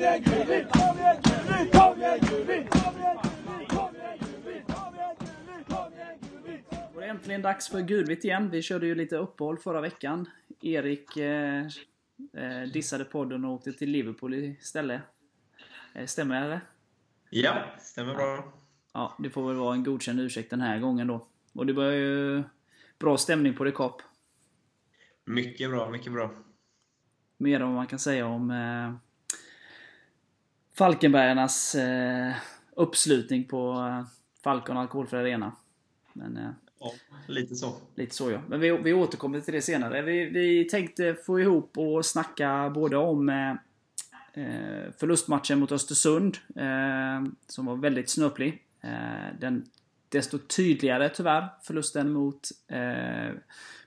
Gullit! Då är det äntligen dags för Gulvitt igen. Vi körde ju lite uppehåll förra veckan. Erik eh, eh, dissade podden och åkte till Liverpool istället. Eh, stämmer det? Ja, stämmer bra. Ja, det får väl vara en godkänd ursäkt den här gången då. Och det var ju bra stämning på Rekap. Mycket bra, mycket bra. Mer än vad man kan säga om eh, Falkenbergarnas eh, uppslutning på eh, Falcon Alkoholfri Arena. Men, eh, Ja, lite så. Lite så ja. Men vi, vi återkommer till det senare. Vi, vi tänkte få ihop och snacka både om eh, eh, förlustmatchen mot Östersund, eh, som var väldigt snöplig. Eh, den desto tydligare tyvärr förlusten mot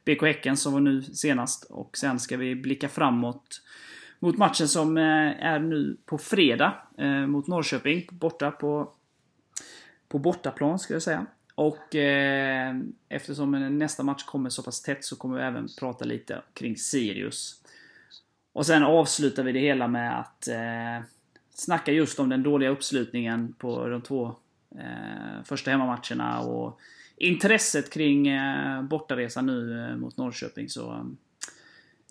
BK Häcken som var nu senast. Och sen ska vi blicka framåt mot matchen som eh, är nu på fredag eh, mot Norrköping, borta på, på bortaplan ska jag säga. Och eh, eftersom nästa match kommer så pass tätt så kommer vi även prata lite kring Sirius. Och sen avslutar vi det hela med att eh, snacka just om den dåliga uppslutningen på de två eh, första hemmamatcherna och intresset kring eh, bortaresan nu eh, mot Norrköping. Så eh,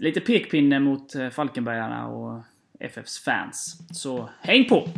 lite pekpinne mot eh, Falkenbergarna och FFs fans. Så häng på!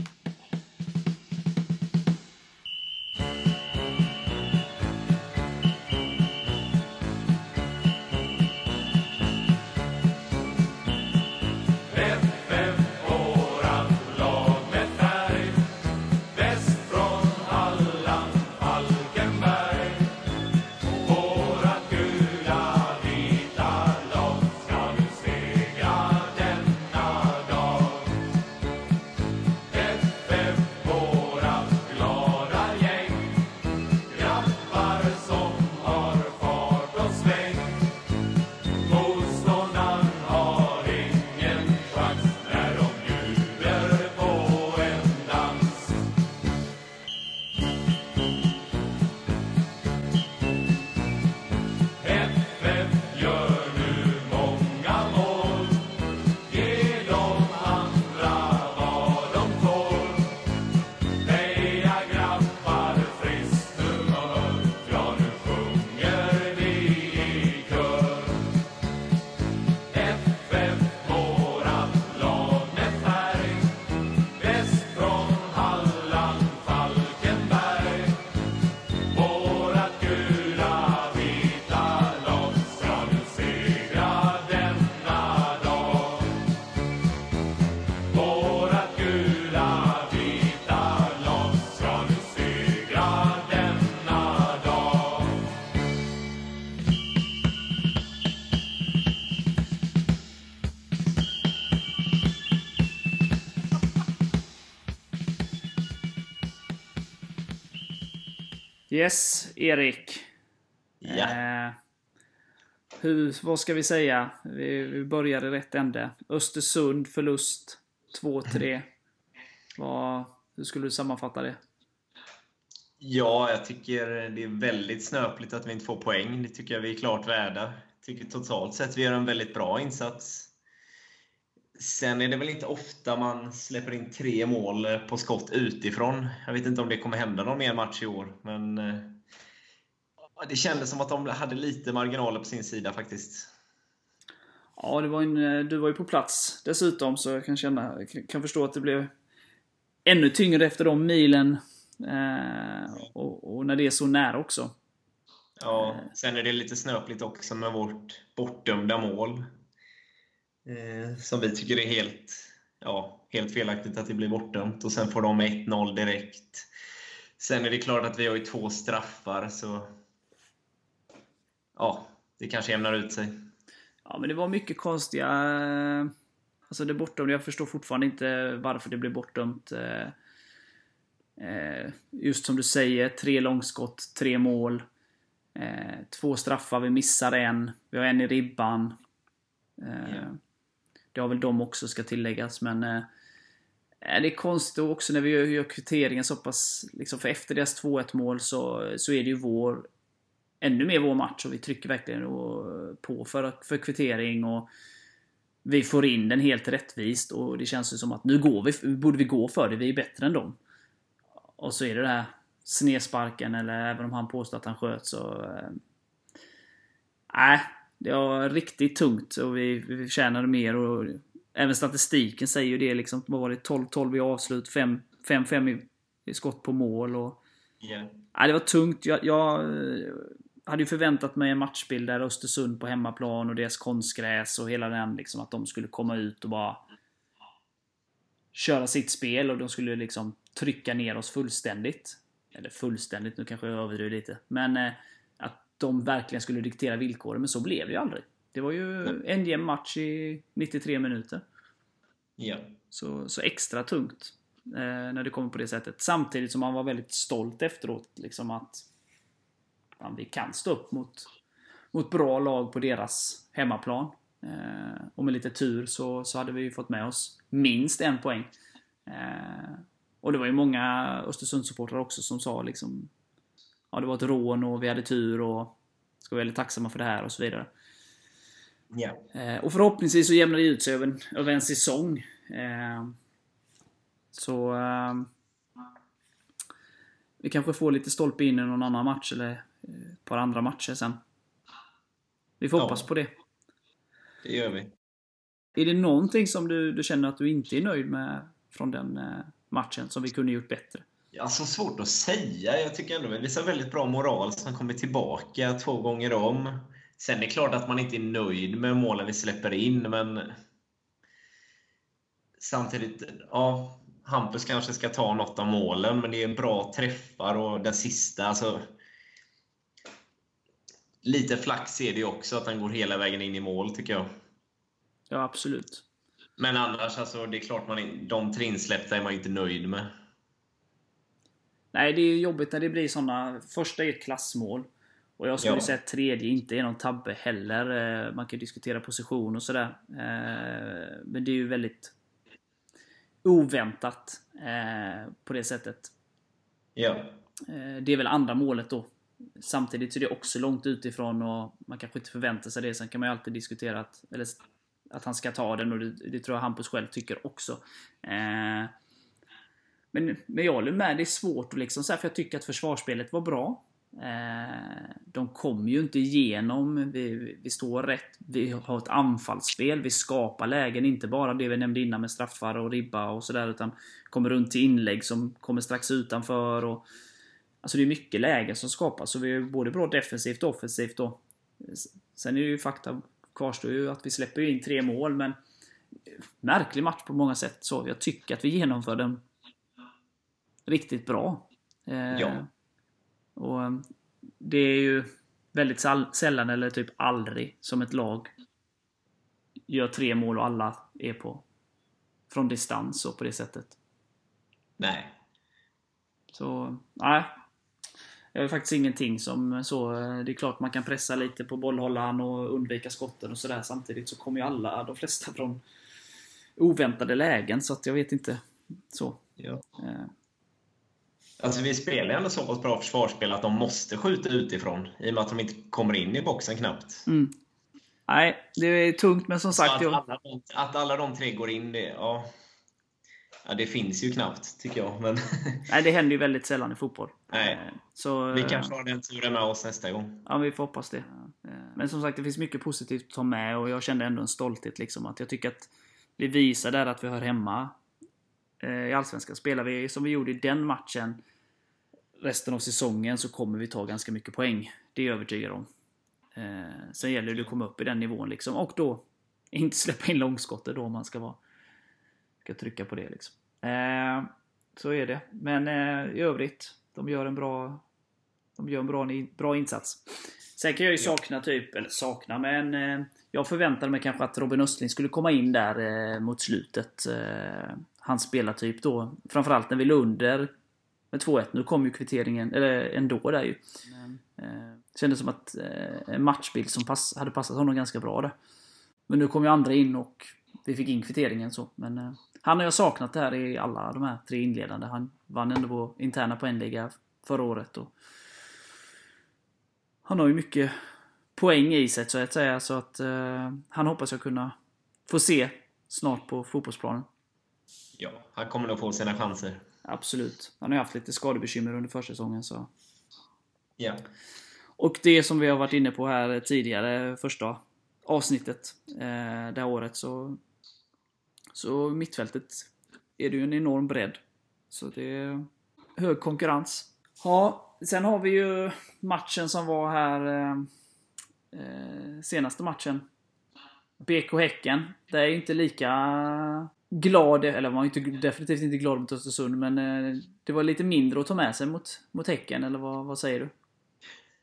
Yes, Erik. Ja. Eh, hur, vad ska vi säga? Vi, vi börjar i rätt ände. Östersund förlust 2-3. Vad, hur skulle du sammanfatta det? Ja, jag tycker det är väldigt snöpligt att vi inte får poäng. Det tycker jag vi är klart värda. Jag tycker totalt sett vi gör en väldigt bra insats. Sen är det väl inte ofta man släpper in tre mål på skott utifrån. Jag vet inte om det kommer hända någon mer match i år, men eh, det kändes som att de hade lite marginaler på sin sida faktiskt. Ja, det var en, eh, du var ju på plats dessutom så jag kan, känna, kan förstå att det blev ännu tyngre efter de milen. Eh, och, och när det är så nära också. Ja, sen är det lite snöpligt också med vårt bortdömda mål. Eh, som vi tycker är helt, ja, helt felaktigt att det blir bortdömt. Och sen får de 1-0 direkt. Sen är det klart att vi har ju två straffar, så ja, det kanske jämnar ut sig. Ja, men det var mycket konstiga... eh, Alltså det bortdömda, jag förstår fortfarande inte varför det blev bortdömt. eh, eh, Just som du säger, tre långskott, tre mål. Två straffar, vi missar en. Vi har en i ribban. Ja. Det har väl de också, ska tilläggas, men... eh, eh Det är konstigt. Också när vi gör, gör kvitteringen så pass... Liksom för efter deras 2-1 mål så, så är det ju vår... Ännu mer vår match. Och vi trycker verkligen på för, för kvittering. Och... vi får in den helt rättvist. Och det känns ju som att nu går vi, borde vi gå för det, vi är bättre än dem. Och så är det det här snedsparken, eller även om han påstår att han sköt så... Eh, nej, äh, det var riktigt tungt och vi, vi förtjänade mer och även statistiken säger ju det liksom. Vad var det? 12-12 i avslut, 5-5 i, skott på mål och... Yeah. Nej, det var tungt. Jag, jag hade ju förväntat mig en matchbild där Östersund på hemmaplan och deras konstgräs och hela den liksom att de skulle komma ut och bara köra sitt spel och de skulle liksom trycka ner oss fullständigt. Eller fullständigt, nu kanske jag överdriver lite. Men eh, de verkligen skulle diktera villkoren, men så blev det ju aldrig. Det var ju en jämn match i 93 minuter. Ja. Så, så extra tungt eh, när det kommer på det sättet. Samtidigt som man var väldigt stolt efteråt. Liksom att fan, vi kan stå upp mot, mot bra lag på deras hemmaplan. Eh, och med lite tur så, så hade vi fått med oss minst en poäng. Eh, och det var ju många Östersundssupportrar också som sa liksom Ja, det var ett rån och vi hade tur och ska vara väldigt tacksamma för det här och så vidare. Yeah. Och förhoppningsvis så jämnar det ut sig över en, över en säsong. Eh, så... Eh, vi kanske får lite stolpe in i någon annan match eller ett par andra matcher sen. Vi får ja. hoppas på det. Det gör vi. Är det någonting som du, du känner att du inte är nöjd med från den eh, matchen som vi kunde gjort bättre? Alltså svårt att säga. Jag tycker ändå vi visar väldigt bra moral som kommer tillbaka två gånger om. Sen är det klart att man inte är nöjd med målen vi släpper in, men samtidigt, ja, Hampus kanske ska ta något av målen, men det är bra träffar och den sista, alltså lite flax är det ju också att han går hela vägen in i mål, tycker jag. Ja, absolut. Men annars, alltså, det är klart, man, de tre insläppta är man inte nöjd med. Nej, det är jobbigt när det blir såna. Första är ett klassmål. Och jag skulle ja. säga att tredje inte är någon tabbe heller. Eh, man kan diskutera position och sådär. Eh, men det är ju väldigt oväntat eh, på det sättet. Ja. Det är väl andra målet då Samtidigt så är det också långt utifrån och man kanske inte förväntar sig det. Sen kan man ju alltid diskutera att, eller, att han ska ta den och det, det tror jag Hampus själv tycker också. Men, men jag håller med, det är svårt att liksom, för jag tycker att försvarsspelet var bra. Eh, de kommer ju inte igenom, vi, vi står rätt, vi har ett anfallsspel, vi skapar lägen, inte bara det vi nämnde innan med straffar och ribba och sådär, utan kommer runt till inlägg som kommer strax utanför och Alltså det är mycket lägen som skapas, så vi är både bra defensivt och offensivt då. Sen är det ju fakta kvarstår ju att vi släpper in tre mål, men märklig match på många sätt. Så jag tycker att vi genomför den riktigt bra. Eh, ja. Och eh, det är ju väldigt sällan, eller typ aldrig, som ett lag gör tre mål och alla är på från distans och på det sättet. Nej. Så, nej. Jag har faktiskt ingenting som så. Det är klart man kan pressa lite på bollhållaren och undvika skotten och sådär. Samtidigt så kommer ju alla, de flesta från oväntade lägen. Så att jag vet inte. Så. Ja. Eh. Alltså vi spelar ändå så pass bra försvarsspel att de måste skjuta utifrån. I och med att de inte kommer in i boxen knappt. Mm. Nej, det är tungt men som sagt... Att alla, att alla de tre går in, det, ja, Ja, det finns ju knappt, tycker jag. Men... Nej, det händer ju väldigt sällan i fotboll. Nej. Eh, så, vi kanske har den turen med oss nästa gång. Ja, vi får hoppas det. Eh, men som sagt, det finns mycket positivt att ta med och jag kände ändå en stolthet. Liksom, att jag tycker att vi visar där att vi hör hemma eh, i Allsvenskan. Spelar vi som vi gjorde i den matchen resten av säsongen så kommer vi ta ganska mycket poäng. Det är jag övertygad om. Sen gäller det att komma upp i den nivån liksom. Och då inte släppa in långskottet då om man ska vara ska trycka på det liksom. Eh, så är det. Men eh, i övrigt, de gör en bra de gör en bra, bra insats. Sen kan jag ju sakna typ, eller sakna, men eh, jag förväntade mig kanske att Robin Östling skulle komma in där eh, mot slutet. Eh, hans spelartyp då. Framförallt när vi låg under med 2-1. Nu kom ju kvitteringen, eller ändå där ju. Mm. Eh, kändes som att eh, en matchbild som pass, hade passat honom ganska bra där. Men nu kom ju andra in och vi fick in kvitteringen så. Men eh, han har jag saknat det här i alla de här tre inledande. Han vann ändå vår interna poängliga förra året. Och han har ju mycket poäng i sig så att säga. Så att uh, han hoppas jag kunna få se snart på fotbollsplanen. Ja, han kommer nog få sina chanser. Absolut. Han har ju haft lite skadebekymmer under försäsongen. Så. Ja. Och det som vi har varit inne på här tidigare, första avsnittet eh, det här året, så, så mittfältet är det ju en enorm bredd. Så det är hög konkurrens. Ja, sen har vi ju matchen som var här eh, eh senaste matchen. BK Häcken. Det är inte lika glad, eller var inte, definitivt inte glad mot Östersund, men eh, det var lite mindre att ta med sig mot, mot Häcken, eller vad, vad säger du?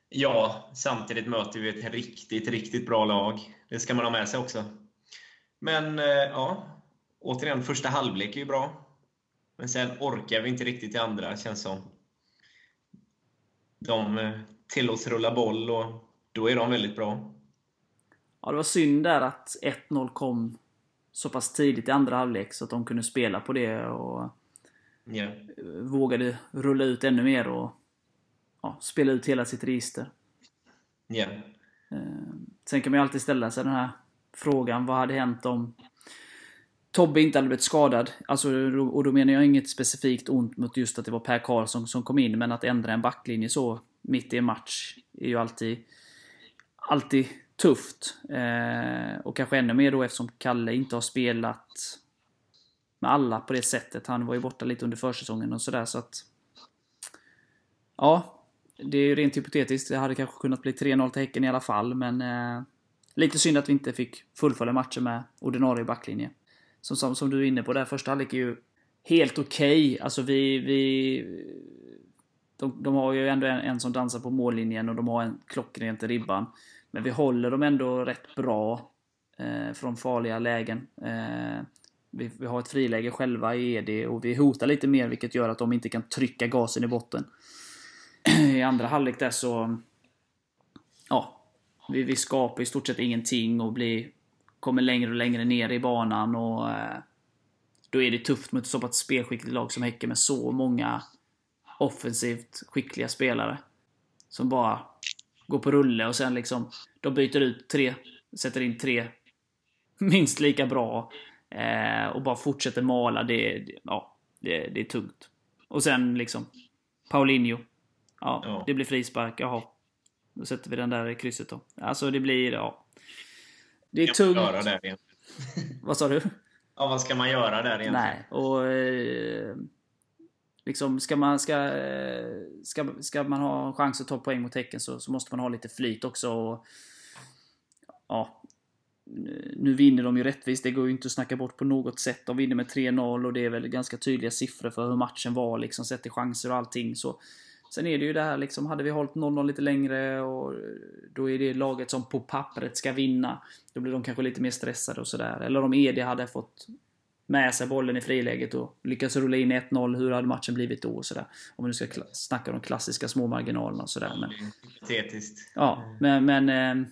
Ja, samtidigt möter vi ett riktigt, riktigt bra lag. Det ska man ha med sig också. Men eh, ja, återigen, första halvlek är ju bra. Men sen orkar vi inte riktigt i andra, känns som. De eh, tillåts rulla boll och då är de väldigt bra. Ja, det var synd där att 1-0 kom så pass tidigt i andra halvlek så att de kunde spela på det och yeah. vågade rulla ut ännu mer och ja, spela ut hela sitt register. Yeah. Sen kan man ju alltid ställa sig den här frågan, vad hade hänt om Tobbe inte hade blivit skadad? Alltså, och då menar jag inget specifikt ont mot just att det var Per Karlsson som kom in, men att ändra en backlinje så mitt i en match är ju alltid, alltid tufft. Eh, och kanske ännu mer då eftersom Kalle inte har spelat med alla på det sättet. Han var ju borta lite under försäsongen och sådär så att... Ja, det är ju rent hypotetiskt. Det hade kanske kunnat bli 3-0 till Häcken i alla fall, men... Eh, lite synd att vi inte fick fullfölja matchen med ordinarie backlinje. Som, som, som du är inne på, där första halvlek är ju helt okej. Okay. Alltså vi... vi de, de, har ju ändå en, en, som dansar på mållinjen och de har en klockrent i ribban. Men vi håller dem ändå rätt bra eh, från farliga lägen. Eh, vi, vi, har ett friläge själva i ED och vi hotar lite mer vilket gör att de inte kan trycka gasen i botten. I andra halvlek där så... Ja, vi, vi skapar i stort sett ingenting och blir, kommer längre och längre ner i banan och... Eh, då är det tufft mot ett så pass spelskickligt lag som Häcken med så många offensivt skickliga spelare. Som bara går på rulle och sen liksom... De byter ut tre, sätter in tre minst lika bra. Eh, och bara fortsätter mala. Det, det ja, det, det, är tungt. Och sen liksom... Paulinho. Ja, ja, det blir frispark. Jaha. Då sätter vi den där i krysset då. Alltså det blir... Ja. Det är Jag tungt. Göra igen. Vad sa du? Ja, vad ska man göra där egentligen? Nej, och... Eh, liksom, ska man, ska, ska, ska man ha chans att ta poäng mot Häcken så, så måste man ha lite flyt också. Och, ja, nu vinner de ju rättvist, det går ju inte att snacka bort på något sätt. De vinner med 3-0 och det är väl ganska tydliga siffror för hur matchen var, liksom, sett till chanser och allting. Så, sen är det ju det här, liksom, hade vi hållit 0-0 lite längre och då är det laget som på pappret ska vinna. Då blir de kanske lite mer stressade och sådär. Eller om Edi hade fått med sig bollen i friläget och lyckas rulla in 1-0, hur hade matchen blivit då? Och sådär. Om vi nu ska snacka om de klassiska små marginalerna och sådär. Men, ja, men, men eh,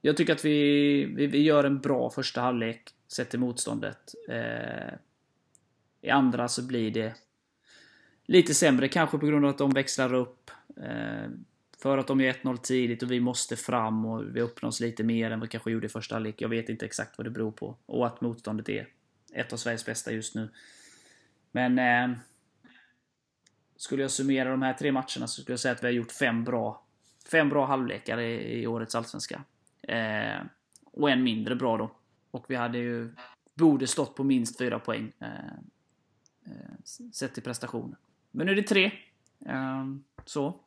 jag tycker att vi, vi, vi, gör en bra första halvlek sett till motståndet. Eh, I andra så blir det lite sämre, kanske på grund av att de växlar upp. Eh, för att de gör 1-0 tidigt och vi måste fram och vi öppnar oss lite mer än vad vi kanske gjorde i första halvlek. Jag vet inte exakt vad det beror på. Och att motståndet är ett av Sveriges bästa just nu. Men eh, skulle jag summera de här tre matcherna så skulle jag säga att vi har gjort fem bra, fem bra halvlekar i, i årets Allsvenska. Eh, och en mindre bra då. Och vi hade ju, borde stått på minst fyra poäng. Eh, eh sett till prestationen. Men nu är det tre. Eh, så.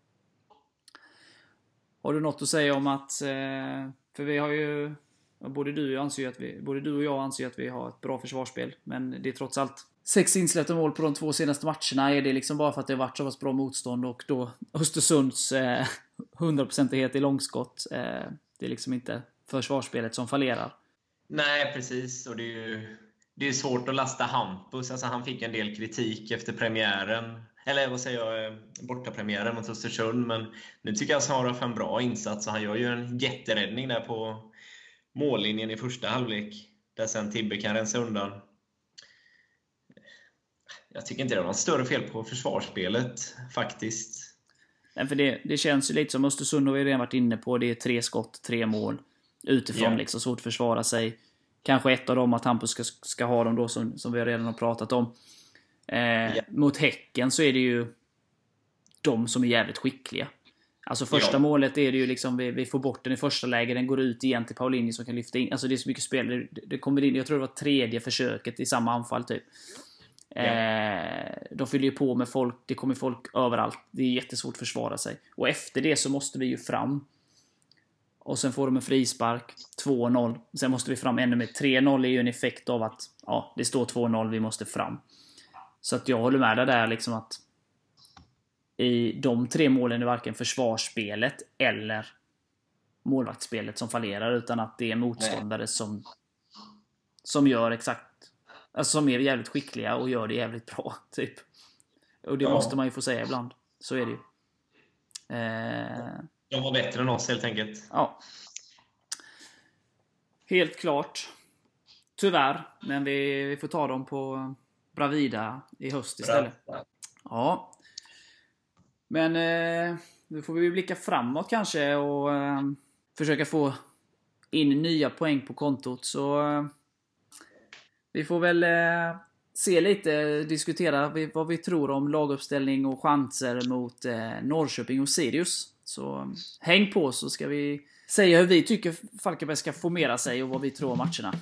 Har du något att säga om att... Eh, för vi har ju Både du, anser att vi, både du och jag anser att vi har ett bra försvarsspel. Men det är trots allt sex insläppta mål på de två senaste matcherna. Är det liksom bara för att det har varit så pass bra motstånd och då Östersunds eh, 100% i långskott. Eh, det är liksom inte försvarsspelet som fallerar. Nej, precis. Och det är ju det är svårt att lasta Hampus. Alltså, han fick en del kritik efter premiären. Eller vad säger jag? Eh, bortapremiären mot Östersund. Men nu tycker jag snarare för en bra insats. Han gör ju en jätteräddning där på mållinjen i första halvlek, där sen Tibbe kan rensa undan. Jag tycker inte det var något större fel på försvarsspelet, faktiskt. Nej, för det, det känns ju lite som Östersund har vi redan varit inne på. Det är tre skott, tre mål. Utifrån yeah. liksom, svårt att försvara sig. Kanske ett av dem att Hampus ska, ska ha dem då som, som vi redan har pratat om. Eh, ja. Mot Häcken så är det ju de som är jävligt skickliga. Alltså första ja. målet är det ju liksom, vi, vi, får bort den i första läget, den går ut igen till Paulinho som kan lyfta in. Alltså det är så mycket spel. Det, det kommer in, jag tror det var tredje försöket i samma anfall typ. Ja. Eh, de fyller ju på med folk, det kommer folk överallt. Det är jättesvårt att försvara sig. Och efter det så måste vi ju fram. Och sen får de en frispark, 2-0. Sen måste vi fram ännu mer. 3-0 är ju en effekt av att ja, det står 2-0, vi måste fram. Så att jag håller med dig där liksom att i de tre målen är varken försvarsspelet eller målvaktsspelet som fallerar, utan att det är motståndare som, som gör exakt Alltså som är jävligt skickliga och gör det jävligt bra. Typ. Och det ja. måste man ju få säga ibland. Så är det ju. Eh... De var bättre än oss helt enkelt. Ja. Helt klart. Tyvärr. Men vi, vi får ta dem på Bravida i höst istället. Bra. Ja. Men eh, nu får vi blicka framåt kanske och eh, försöka få in nya poäng på kontot. Så eh, vi får väl eh, se lite, diskutera vad vi tror om laguppställning och chanser mot eh, Norrköping och Sirius. Så eh, häng på så ska vi säga hur vi tycker Falkenberg ska formera sig och vad vi tror om matcherna.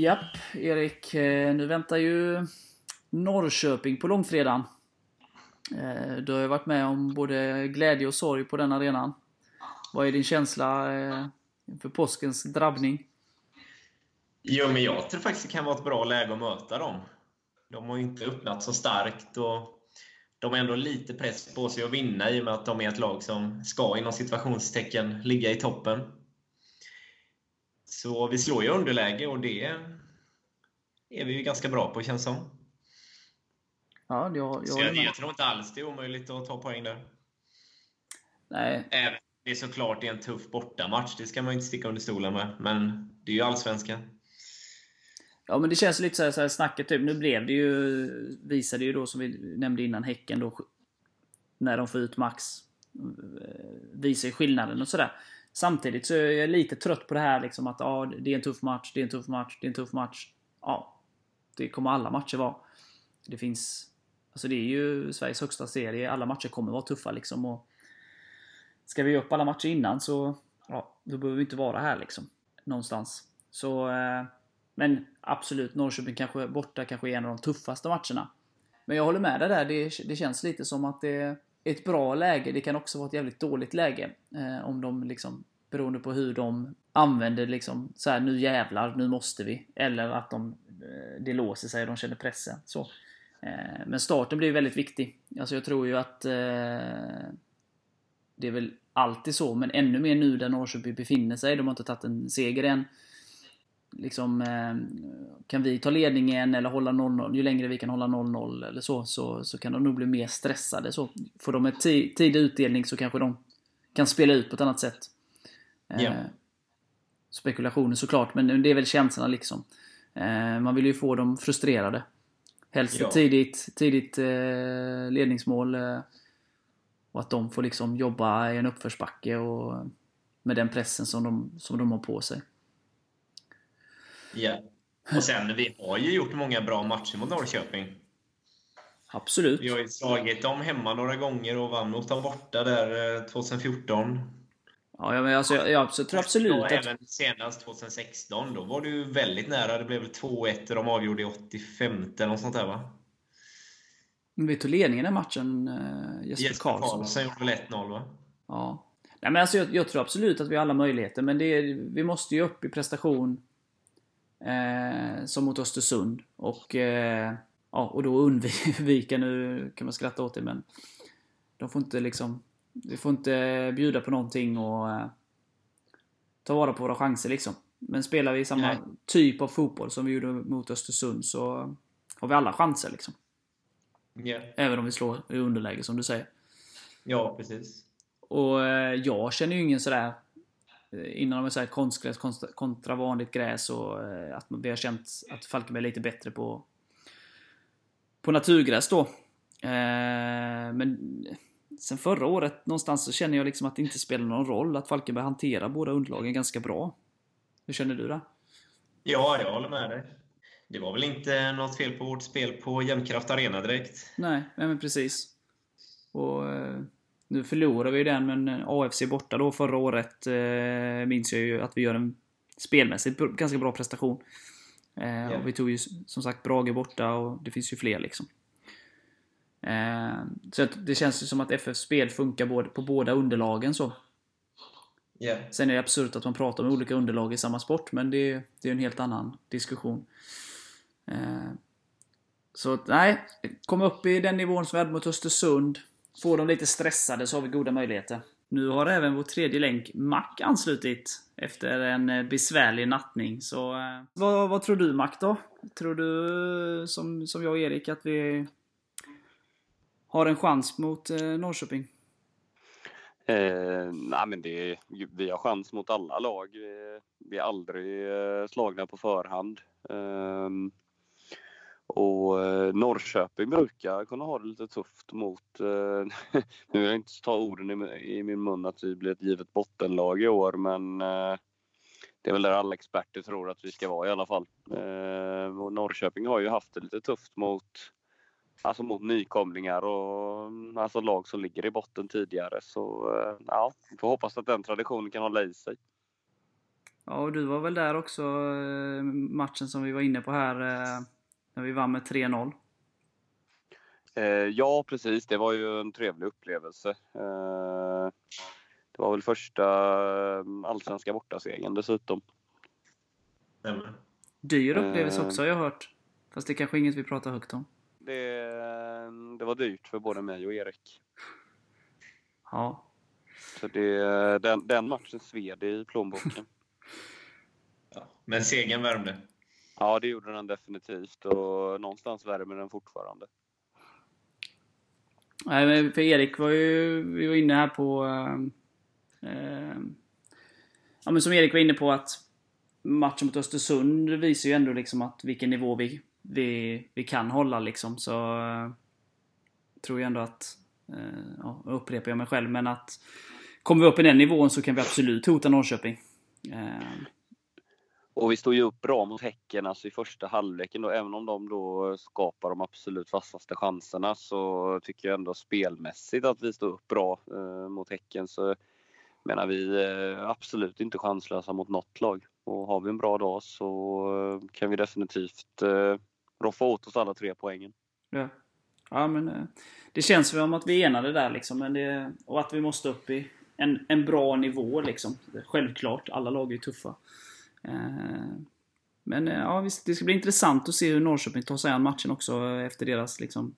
Japp, Erik. Eh, nu väntar ju Norrköping på långfredagen. Eh, du har ju varit med om både glädje och sorg på den arenan. Vad är din känsla eh, inför påskens drabbning? Jo, men jag tror faktiskt det kan vara ett bra läge att möta dem. De har ju inte öppnat så starkt och de har ändå lite press på sig att vinna i och med att de är ett lag som ska inom situationstecken ligga i toppen. Så vi slår ju underläge och det är vi ju ganska bra på känns som. Ja, jag, jag, jag, jag tror inte alls det är omöjligt att ta poäng där. Nej. Även det är såklart en tuff bortamatch, det ska man ju inte sticka under stolen med. Men det är ju Allsvenskan. Ja, men det känns lite så här, så här snacket typ. Nu blev det ju, visade ju då som vi nämnde innan, Häcken då, när de får ut max, visar ju skillnaden och sådär. Samtidigt så är jag lite trött på det här liksom att ja, det är en tuff match, det är en tuff match, det är en tuff match. Ja, det kommer alla matcher vara. Det finns... Alltså det är ju Sveriges högsta serie, alla matcher kommer vara tuffa liksom. Och ska vi upp alla matcher innan så, ja, då behöver vi inte vara här liksom. Någonstans. Så, eh, men absolut, Norrköping kanske borta kanske är en av de tuffaste matcherna. Men jag håller med dig där, det, det känns lite som att det ett bra läge. Det kan också vara ett jävligt dåligt läge. Eh, om de liksom, beroende på hur de använder liksom, så här, nu jävlar, nu måste vi. Eller att de, eh, det låser sig och de känner pressen. Så. Eh, men starten blir väldigt viktig. Alltså jag tror ju att eh, det är väl alltid så, men ännu mer nu där Norrköping befinner sig. De har inte tagit en seger än. Liksom, eh, kan vi ta ledningen eller hålla 0-0, ju längre vi kan hålla 0-0 eller så, så, så kan de nog bli mer stressade. Så får de ett tidig utdelning så kanske de kan spela ut på ett annat sätt. Ja. Eh, spekulationer såklart, men det är väl känslan liksom. Eh, man vill ju få dem frustrerade. Helst Ja. tidigt, tidigt eh, ledningsmål. Eh, och att de får liksom jobba i en uppförsbacke och med den pressen som de, som de har på sig. Ja. Och sen, vi har ju gjort många bra matcher mot Norrköping. Absolut. Vi har ju slagit dem hemma några gånger och vann mot dem borta där eh, 2014. Ja, jag, men alltså, jag, jag tror absolut och att... även senast 2016, då var ju väldigt nära. Det blev väl 2-1 och de avgjorde i 85 eller något sånt där va? Vi tog ledningen i matchen, eh, Jesper, Jesper Karlsson. Karlsson gjorde väl 1-0 va? Ja. Nej, men alltså, jag, jag tror absolut att vi har alla möjligheter, men det vi måste ju upp i prestation eh, som mot Östersund. Och, eh, ja, och då undvika, nu kan man skratta åt det, men de får inte liksom... Vi får inte bjuda på någonting och eh, ta vara på våra chanser liksom. Men spelar vi samma Nej. typ av fotboll som vi gjorde mot Östersund så har vi alla chanser liksom. Ja, Även om vi slår i underläge som du säger. ja precis. Och eh, jag känner ju ingen sådär eh, Innan de säger konstgräs kontra, vanligt gräs och eh, att vi har känt att Falkenberg är lite bättre på På naturgräs då. Eh, men sen förra året någonstans så känner jag liksom att det inte spelar någon roll att Falkenberg hanterar båda underlagen ganska bra. Hur känner du det? Ja, jag håller med dig. Det var väl inte något fel på vårt spel på Jämtkraft Arena direkt. Nej, men precis. Och nu förlorar vi den, men eh, AFC borta då förra året eh, minns jag ju att vi gör en spelmässigt ganska bra prestation. Eh, Ja. Och vi tog ju som sagt Brage borta och det finns ju fler liksom. Eh, så att det känns ju som att FFs spel funkar både, på båda underlagen så. Ja. Sen är det absurt att man pratar om olika underlag i samma sport, men det, det är en helt annan diskussion. Eh, så nej, komma upp i den nivån som vi hade mot Östersund. Får de lite stressade så har vi goda möjligheter. Nu har även vår tredje länk, Mac, anslutit efter en eh, besvärlig nattning. Så eh, vad, vad tror du Mac då? Tror du, som, som jag och Erik, att vi har en chans mot eh, Norrköping? Eh, nej, men det, vi har chans mot alla lag. Vi, vi är aldrig eh, slagna på förhand. Eh, och eh, Norrköping brukar kunna ha det lite tufft mot, eh, nu vill jag inte ta orden i, i min mun att vi blir ett givet bottenlag i år, men eh, det är väl där alla experter tror att vi ska vara i alla fall. Eh, och Norrköping har ju haft det lite tufft mot Alltså mot nykomlingar och mm, alltså lag som ligger i botten tidigare. Så eh, ja, vi får hoppas att den traditionen kan hålla i sig. Ja, och du var väl där också eh, matchen som vi var inne på här eh, när vi vann med 3-0. Eh, ja, precis. Det var ju en trevlig upplevelse. Eh, det var väl första eh, allsvenska bortasegern dessutom. Stämmer. Dyr Eh. upplevelse också har jag hört. Fast det är kanske inget vi pratar högt om. Det, det var dyrt för både mig och Erik. Ja. Så det, den, den matchen sved i plånboken. Ja. Men segern värmde. Ja, det gjorde den definitivt och någonstans värmer den fortfarande. Nej, men för Erik var ju, vi var inne här på... Eh, eh, ja men som Erik var inne på att matchen mot Östersund visar ju ändå liksom att vilken nivå vi, vi, vi kan hålla liksom. Så eh, tror jag ändå att, eh, ja, nu upprepar jag mig själv, men att kommer vi upp i den nivån så kan vi absolut hota Norrköping. Eh, och vi står ju upp bra mot Häcken alltså i första halvleken. Då, även om de då skapar de absolut vassaste chanserna så tycker jag ändå spelmässigt att vi står upp bra eh, mot Häcken. Så menar vi är absolut inte chanslösa mot något lag. Och har vi en bra dag så eh, kan vi definitivt eh, roffa åt oss alla tre poängen. Ja. Ja, men eh, det känns som att vi är enade där liksom. Men det, och att vi måste upp i en, en bra nivå liksom. Självklart, alla lag är ju tuffa. Eh, men eh, ja, det ska bli intressant att se hur Norrköping tar sig an matchen också efter deras liksom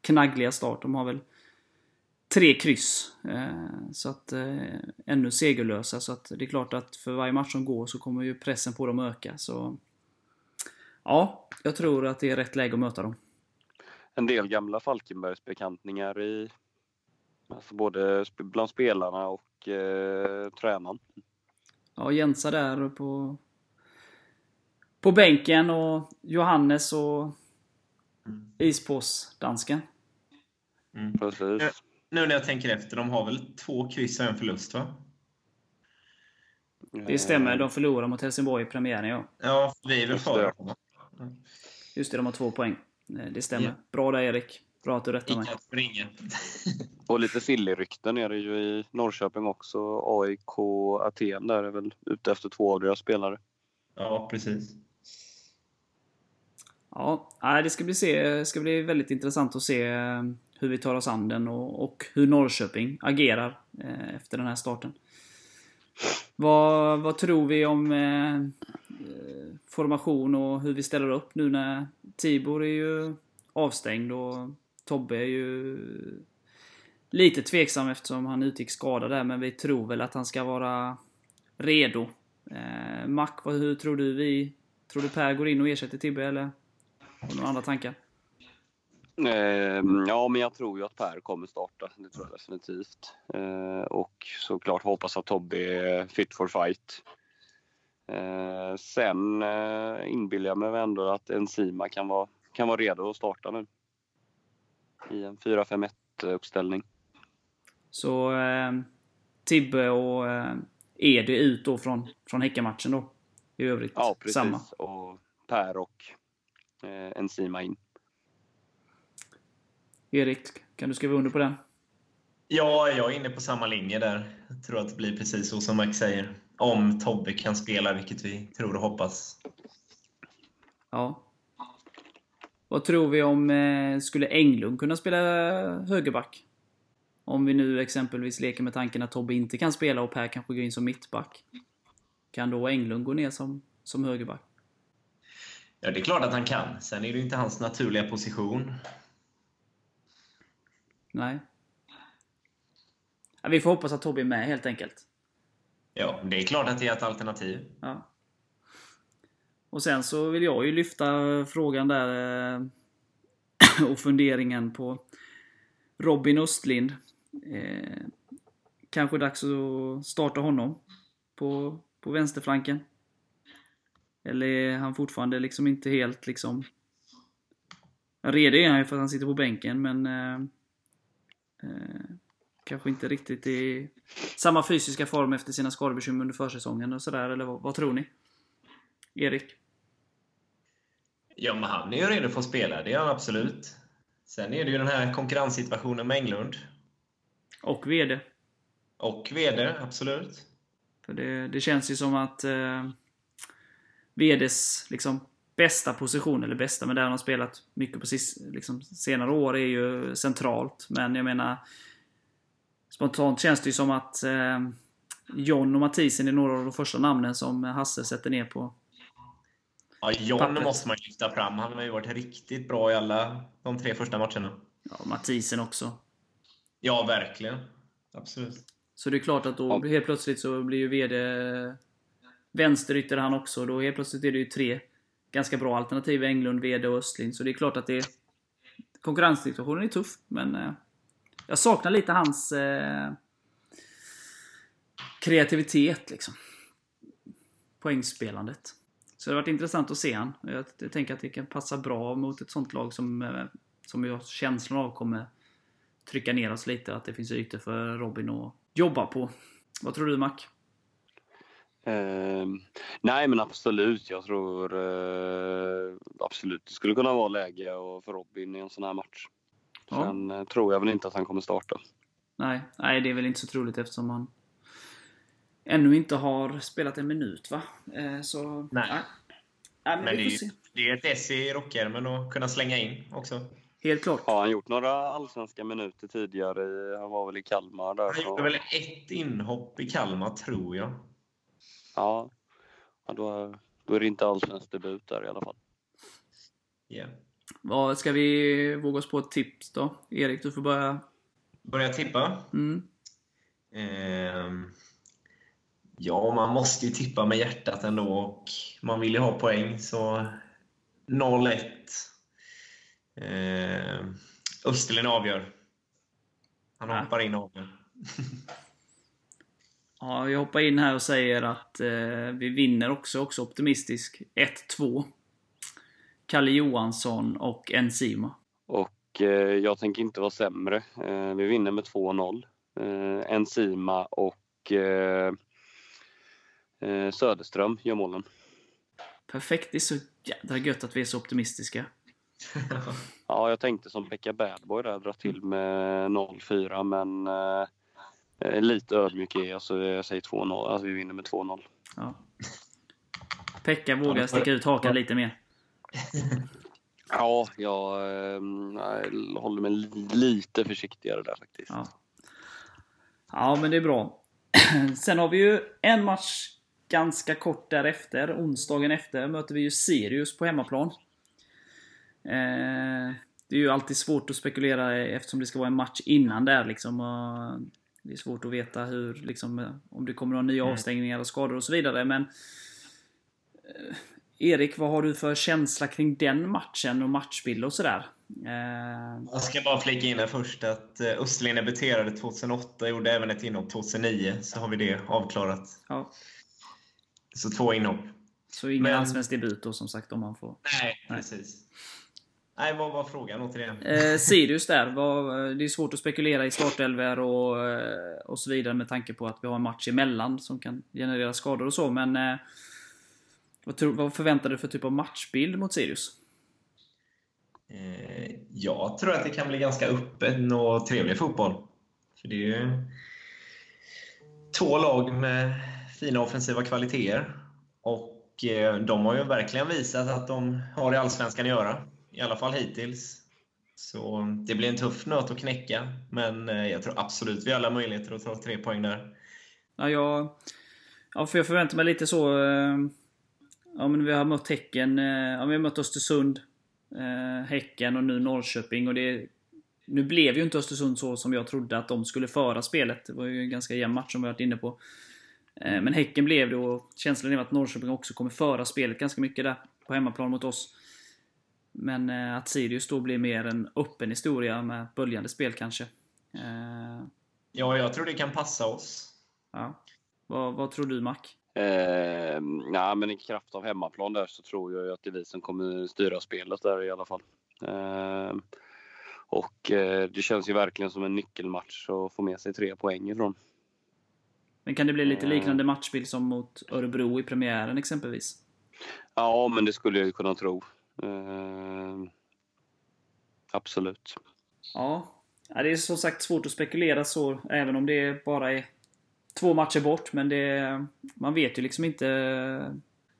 knaggliga start. De har väl tre kryss. Eh, så att ännu segerlösa. Så att det är klart att för varje match som går så kommer ju pressen på dem öka. Så ja, jag tror att det är rätt läge att möta dem. En del gamla Falkenbergsbekantningar i alltså både bland spelarna och eh, tränaren. Ja, Jensa där på, på bänken och Johannes och Mm. Ispås-dansken. Mm. Precis. Nu när jag tänker efter, de har väl två kryss och en förlust va? Det stämmer, de förlorade mot Helsingborg i premiären ja. Ja, vi är väl Just det. före. Just det, de har två poäng. Eh, Det stämmer. Ja. Bra där Erik. Bra att du rättar mig. Ingen. Och lite silly-rykten är det ju i Norrköping också. AIK Aten där är väl ute efter två av deras spelare. Ja, precis. Ja, det ska bli, se, ska bli väldigt intressant att se eh, hur vi tar oss an den och, och hur Norrköping agerar eh, efter den här starten. Vad, vad tror vi om eh, eh, formation och hur vi ställer upp nu när Tibor är ju avstängd och Tobbe är ju lite tveksam eftersom han utgick skadad där men vi tror väl att han ska vara redo. Eh, Mac, vad, hur tror du vi... Tror du Per går in och ersätter Tibbe eller har du några andra tankar? Eh, ja, men jag tror ju att Per kommer starta. Det tror jag definitivt. Eh, och såklart hoppas att Tobbe är fit for fight. Eh, sen eh, inbillar jag mig ändå att Enzima kan vara, kan vara redo att starta nu. I en 4-5-1 uppställning. Så eh, Tibbe och eh, Edy ut då från, från Häckenmatchen då? I övrigt Ja, precis. samma. Och Per och eh, Enzima in. Erik, kan du skriva under på den? Ja, jag är inne på samma linje där. Jag tror att det blir precis så som Max säger. Om Tobbe kan spela, vilket vi tror och hoppas. Ja. Vad tror vi om, eh, skulle Englund kunna spela högerback? Om vi nu exempelvis leker med tanken att Tobbe inte kan spela och Per kanske går in som mittback. Kan då Englund gå ner som, som högerback? Ja, det är klart att han kan. Sen är det ju inte hans naturliga position. Nej. Ja, vi får hoppas att Tobbe är med helt enkelt. Ja, det är klart att det är ett alternativ. Ja. Och sen så vill jag ju lyfta frågan där eh, och funderingen på Robin Östlind. Eh, kanske dags att starta honom på, på vänsterflanken. Eller är han fortfarande liksom inte helt liksom... Redig är han ju för att han sitter på bänken men... Eh, eh, kanske inte riktigt i samma fysiska form efter sina skadebekymmer under försäsongen och sådär, eller vad, vad tror ni? Erik? Ja, men han är ju redo för att spela. Det är han absolut. Sen är det ju den här konkurrenssituationen med Englund. Och VD. Och VD, absolut. För det, det känns ju som att eh, VDs liksom, bästa position, eller bästa, men där han har spelat mycket på sis, liksom, senare år, är ju centralt. Men jag menar, spontant känns det ju som att eh, John och Mathisen är några av de första namnen som Hasse sätter ner på. Ja, John Pappret. måste man lyfta fram. Han har ju varit riktigt bra i alla de tre första matcherna. Ja, Mathisen också. Ja, verkligen. Absolut. Så det är klart att då helt plötsligt så blir ju VD vänsterytter han också. Då helt plötsligt är det ju tre ganska bra alternativ. Englund, VD och Östlind. Så det är klart att det... Konkurrenssituationen är tuff, men... Eh, jag saknar lite hans... Eh, kreativitet liksom. Poängspelandet. Så det har varit intressant att se han. Jag, jag tänker att det kan passa bra mot ett sånt lag som, eh, som jag har känslan av kommer trycka ner oss lite. Att det finns ytor för Robin att jobba på. Vad tror du Mac? Eh, nej, men absolut. Jag tror eh, absolut det skulle kunna vara läge och för Robin i en sån här match. Ja. Sen eh, tror jag väl inte att han kommer starta. Nej, nej, det är väl inte så troligt eftersom han ännu inte har spelat en minut va? Eh, så... Nej. Nej, nej men, Men vi det är, se. det är ett S i rockärmen att kunna slänga in också. Helt klart. Har han gjort några allsvenska minuter tidigare? Han var väl i Kalmar där. Han så- gjorde väl ett inhopp i Kalmar, tror jag. Ja, ja då, då är det inte allsvensk debut där i alla fall. Yeah. Vad, ska vi våga oss på ett tips då? Erik, du får börja Börja tippa. Mm. Ehm, ja, man måste ju tippa med hjärtat ändå och man vill ju ha poäng, så 0-1. Ehm, Österlen avgör. Han Ja. hoppar in och avgör. Ja, jag hoppar in här och säger att eh, vi vinner också, också optimistisk. 1-2. Kalle Johansson och Enzima. Och eh, jag tänker inte vara sämre. Eh, vi vinner med 2-0. Eh, Enzima och eh, eh, Söderström gör målen. Perfekt, det är så jädra gött att vi är så optimistiska. Ja, jag tänkte som Pekka Badboy där, dra till med 0-4 men eh, lite ödmjuk är jag så jag säger 2-0. Alltså vi vinner med 2-0. Ja. Pekka vågar sticka ut hakan lite mer. Ja, jag, eh, jag håller mig li- lite försiktigare där faktiskt. Ja. ja, men det är bra. Sen har vi ju en match ganska kort därefter. Onsdagen efter möter vi ju Sirius på hemmaplan. Eh, det är ju alltid svårt att spekulera eftersom det ska vara en match innan där liksom. Och det är svårt att veta hur, liksom, om det kommer några nya Mm. avstängningar och skador och så vidare. Men eh, Erik, vad har du för känsla kring den matchen och matchbild och sådär? Eh, Jag ska bara flika in här först att eh, Österlen debuterade 2008, gjorde även ett inhopp 2009, så har vi det avklarat. ja, Så två inhopp. så ingen Men- allsvensk debut då som sagt om man får. Nej, precis. Nej, vad var frågan återigen? Eh, Sirius där, vad, det är svårt att spekulera i startelver och, eh, och så vidare med tanke på att vi har en match emellan som kan generera skador och så, men eh, vad, tror, vad förväntar du för typ av matchbild mot Sirius? Eh, Jag tror att det kan bli ganska öppen och trevlig fotboll. För det är ju två lag med fina offensiva kvaliteter. Och eh, de har ju verkligen visat att de har i Allsvenskan att göra. I alla fall hittills. Så det blir en tuff nöt att knäcka. Men eh, jag tror absolut vi har alla möjligheter att ta tre poäng där. Ja, jag, ja, för jag förväntar mig lite så... Eh, ja, men vi har mött Häcken, eh, ja, vi har mött Östersund, eh, Häcken och nu Norrköping. Och det, nu blev ju inte Östersund så som jag trodde att de skulle föra spelet. Det var ju en ganska jämn match som vi varit inne på. Eh, men Häcken blev det och känslan är att Norrköping också kommer föra spelet ganska mycket där på hemmaplan mot oss. Men eh, att Sirius då blir mer en öppen historia med böljande spel kanske. Eh, Ja, jag tror det kan passa oss. ja. vad, vad tror du Mac? Eh, nej, men i kraft av hemmaplan där så tror jag ju att det är vi som kommer styra spelet där i alla fall. Eh, och eh, det känns ju verkligen som en nyckelmatch att få med sig tre poäng ifrån. Men kan det bli lite Mm. liknande matchbild som mot Örebro i premiären exempelvis? Ja, men det skulle jag kunna tro. Eh, absolut. Ja. det är som sagt svårt att spekulera så, även om det bara är två matcher bort. Men det, man vet ju liksom inte...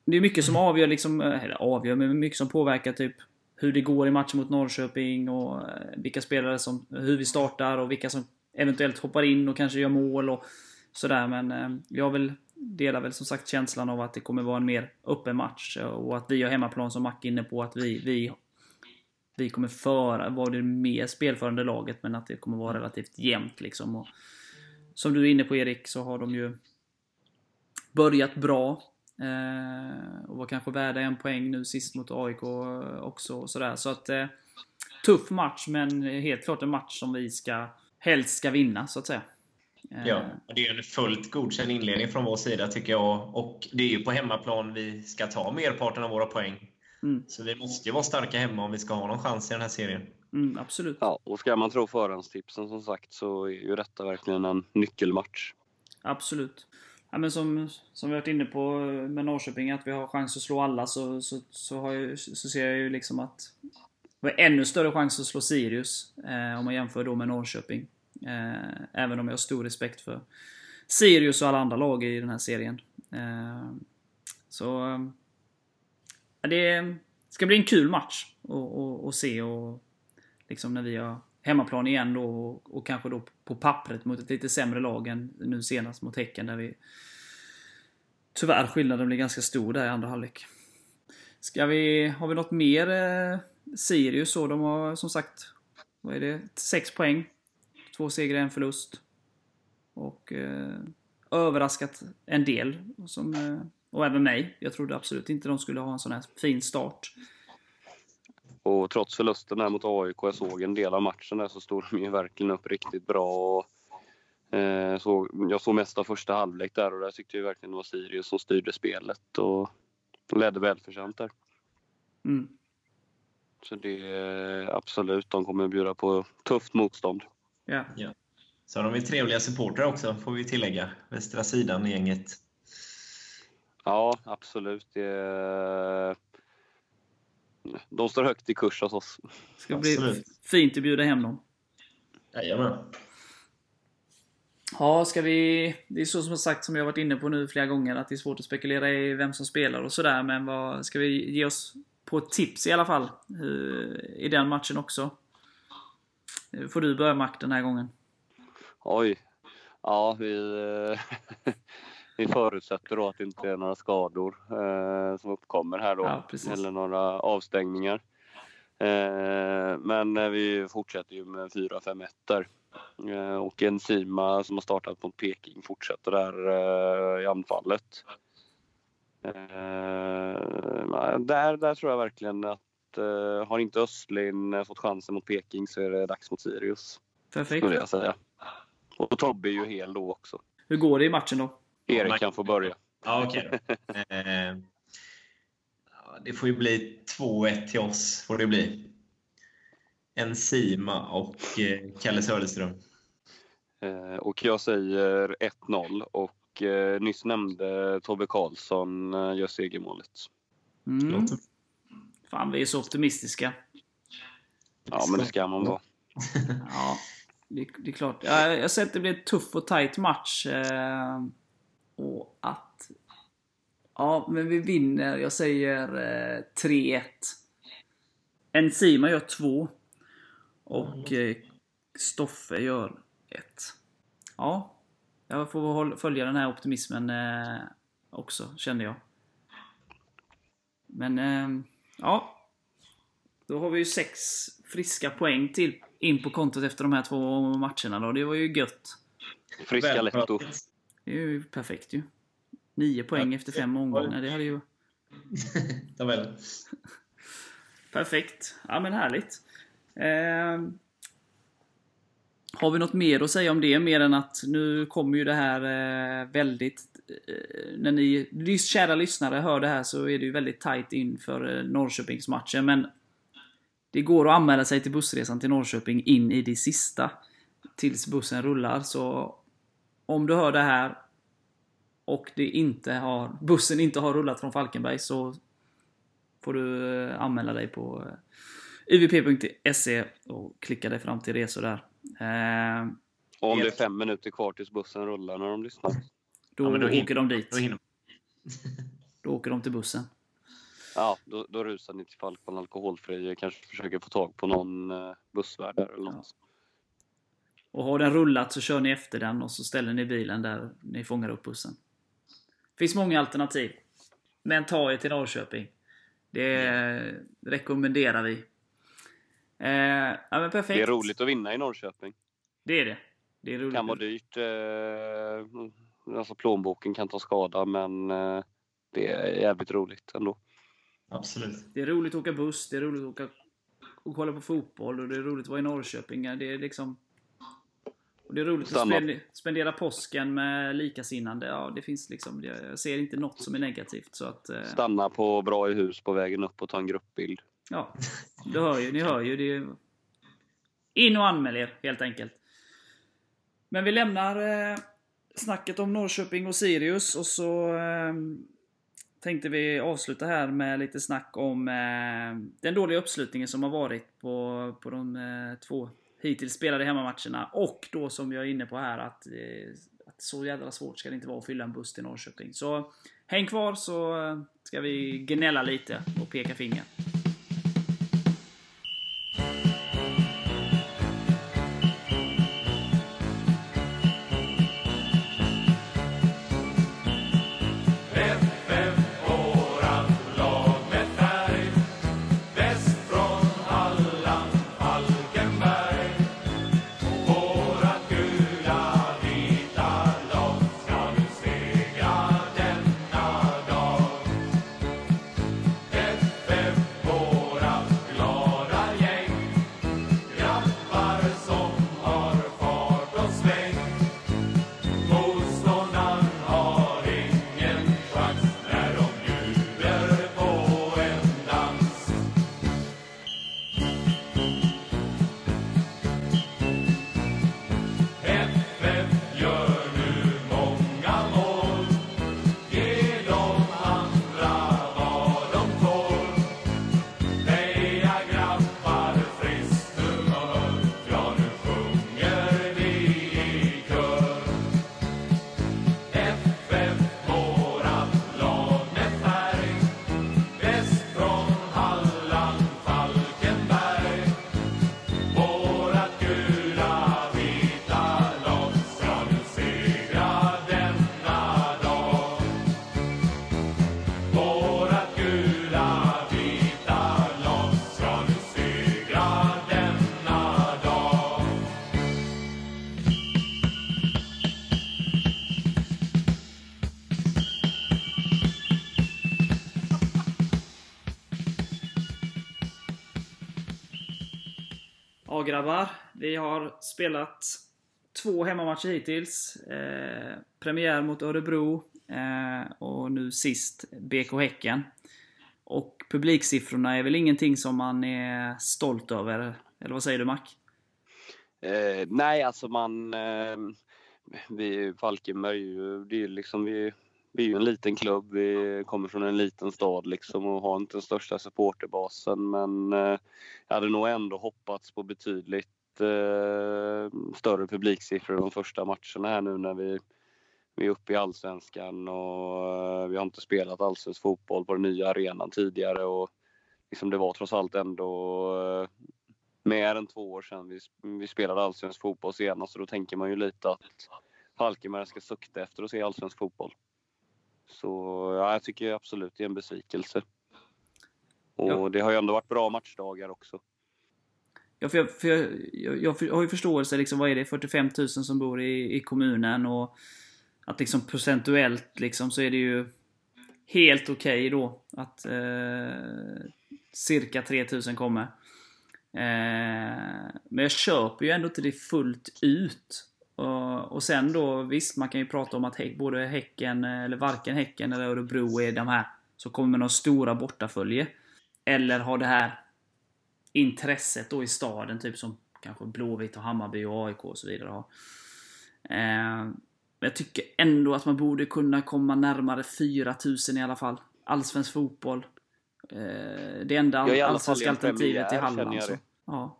Det är mycket som avgör, liksom, eller avgör, men mycket som påverkar typ hur det går i matchen mot Norrköping och eh, vilka spelare som, hur vi startar och vilka som eventuellt hoppar in och kanske gör mål och sådär. Men eh, jag vill, delar väl som sagt känslan av att det kommer vara en mer öppen match eh, och att vi har hemmaplan som Mac är inne på att vi, vi vi kommer föra, vara det mer spelförande laget men att det kommer vara relativt jämnt liksom. Och som du är inne på Erik så har de ju börjat bra. Eh, och var kanske värda en poäng nu sist mot AIK eh, också. Och sådär. Så att eh, tuff match men helt klart en match som vi ska helst ska vinna så att säga. Eh, Ja, och det är en fullt godkänd inledning från vår sida tycker jag. Och det är ju på hemmaplan vi ska ta merparten av våra poäng. Mm, Så vi måste ju vara starka hemma om vi ska ha någon chans i den här serien. mm, absolut. Ja, och ska man tro förhandstipsen som sagt så är ju detta verkligen en nyckelmatch. Absolut. Ja, men som, som vi varit inne på med Norrköping, att vi har chans att slå alla, så, så, så, har jag, så ser jag ju liksom att vi har ännu större chans att slå Sirius, eh, om man jämför då med Norrköping. Eh, även om jag har stor respekt för Sirius och alla andra lag i den här serien. Eh, så... Eh, det ska bli en kul match att- att se och liksom när vi har hemmaplan igen då och, och kanske då på pappret mot ett lite sämre lag än nu senast mot Häcken där vi Tyvärr skillnaden blir ganska stor där i andra halvlek. Ska vi, har vi något mer eh, Sirius så? De har som sagt, vad är det? 6 poäng två segrar, en förlust. Och eh, överraskat en del. Som, eh, och även mig. Jag trodde absolut inte de skulle ha en sån här fin start. Och trots förlusten här mot AIK, jag såg en del av matchen där, så stod de ju verkligen upp riktigt bra. Och, eh, så, jag såg mest av första halvlek där och där tyckte jag verkligen det var Sirius som styrde spelet och ledde välförtjänt där. Mm. Så det är absolut, de kommer att bjuda på tufft motstånd. Ja. Så har de ju trevliga supportrar också, får vi tillägga. Västra sidan i gänget. Ja, absolut. Det är... De står högt i kurs hos oss. Ska bli Absolut. fint att bjuda hem dem. Jajamän. Ja, ska vi... Det är så som sagt, som jag varit inne på nu flera gånger, att det är svårt att spekulera i vem som spelar och sådär. Men vad, ska vi ge oss på ett tips i alla fall? eh, I den matchen också. Får du börja Mac den här gången? Oj. Ja, vi, eh, vi förutsätter då att det inte är några skador eh, som uppkommer här då. Ja, eller några avstängningar. Eh, men eh, vi fortsätter ju med 4-5-1 där. Eh, och Enzima som har startat mot Peking fortsätter där eh, i anfallet. Eh, där, där tror jag verkligen att har inte Östlin eh, fått chansen mot Peking så är det dags mot Sirius. Perfekt. Skulle jag säga. Och Tobbe är ju hel då också. Hur går det i matchen då? Erik kan få börja. Ja, okej då. Eh, det får ju bli 2-1 till oss. får det bli. Enzima och eh, Kalle Söderström. Eh, och jag säger 1-0 och eh, nyss nämnde Tobbe Karlsson eh, gör segermålet. Mm. Fan, vi är så optimistiska. Ja, men det ska man vara. Ja, det, det är klart. Ja, jag säger att det blir en tuff och tight match. Eh, och att... Ja, men vi vinner. Jag säger eh, 3-1. Enzima gör 2. Och eh, Stoffe gör 1. Ja, jag får följa den här optimismen eh, också, kände jag. Men, eh, ja. Då har vi ju sex friska poäng till in på kontot efter de här två matcherna då. Det var ju gött. Friska Letto. Det är ju perfekt ju. Nio poäng efter fem omgångar. Det hade ju... Tabellen. Perfekt. Ja men härligt. Eh, har vi något mer att säga om det? Mer än att nu kommer ju det här eh, väldigt... Eh, när ni kära lyssnare hör det här så är det ju väldigt tight inför eh, Norrköpingsmatchen. Men det går att anmäla sig till bussresan till Norrköping in i det sista. Tills bussen rullar. Så om du hör det här och det inte har, bussen inte har rullat från Falkenberg så får du eh, anmäla dig på uvp.se och klicka dig fram till resor där. Och om det är fem minuter kvar tills bussen rullar när de lyssnar. Då, Ja, då hinner- åker de dit. Då Då åker de till bussen. Ja, då, då rusar ni till Falk på en alkoholfri. Kanske försöker få tag på någon eh, bussvärd där eller något. Och har den rullat så kör ni efter den och så ställer ni bilen där ni fångar upp bussen. finns många alternativ. Men ta er till Norrköping. Det rekommenderar vi. Eh, ja, men perfekt. Det är roligt att vinna i Norrköping. Det är det. Det är roligt. Kan vara dyrt. Eh, alltså plånboken kan ta skada men eh, det är jävligt roligt ändå. Absolut. Det är roligt att åka buss, det är roligt att åka och kolla på fotboll och det är roligt att vara i Norrköping. Det är liksom... Och det är roligt att Stanna. spendera, spendera påsken med likasinnande. Ja, det finns liksom... Jag ser inte något som är negativt. Så att... eh, Stanna på Bra i hus på vägen upp och ta en gruppbild. Ja, du hör ju. Ni hör ju. Det är... In och anmäl er, helt enkelt. Men vi lämnar eh, snacket om Norrköping och Sirius och så eh, tänkte vi avsluta här med lite snack om eh, den dåliga uppslutningen som har varit på, på de eh, två hittills spelade hemmamatcherna. Och då som jag är inne på här att, eh, att så jävla svårt ska det inte vara att fylla en buss till Norrköping. Så häng kvar så ska vi gnälla lite och peka finger. Grabbar, vi har spelat två hemmamatcher hittills. Eh, premiär mot Örebro eh, och nu sist BK Häcken. Och publiksiffrorna är väl ingenting som man är stolt över? Eller vad säger du Mac? Eh, nej, alltså man... Eh, vi Falkenberg, det är liksom vi, vi är ju en liten klubb. Vi kommer från en liten stad liksom och har inte den största supporterbasen. Men eh, jag hade nog ändå hoppats på betydligt eh, större publiksiffror de första matcherna här nu när vi, vi är uppe i Allsvenskan och eh, vi har inte spelat allsvensk fotboll på den nya arenan tidigare. Och liksom det var trots allt ändå mer än två år sedan vi, vi spelade allsvensk fotboll senast och då tänker man ju lite att Falkenberg ska sukta efter att se allsvensk fotboll. Så ja, jag tycker absolut det är en besvikelse. Och Ja. det har ju ändå varit bra matchdagar också. Ja, för jag, för jag, jag, jag har ju förståelse, liksom, vad är det, 45 000 som bor i, i kommunen och att liksom procentuellt liksom så är det ju helt okej då att eh, cirka 3 000 kommer. Eh, men jag köper ju ändå inte det fullt ut. Och, och sen då, visst man kan ju prata om att häck, både Häcken, eller varken Häcken eller Örebro är de här som kommer med några stora bortafölje. Eller har det här intresset då i staden, typ som kanske Blåvitt och Hammarby och AIK och så vidare har. Eh, jag tycker ändå att man borde kunna komma närmare 4000 i alla fall. Allsvensk fotboll. Eh, det enda allsvenska alternativet i Halland. Så. Ja.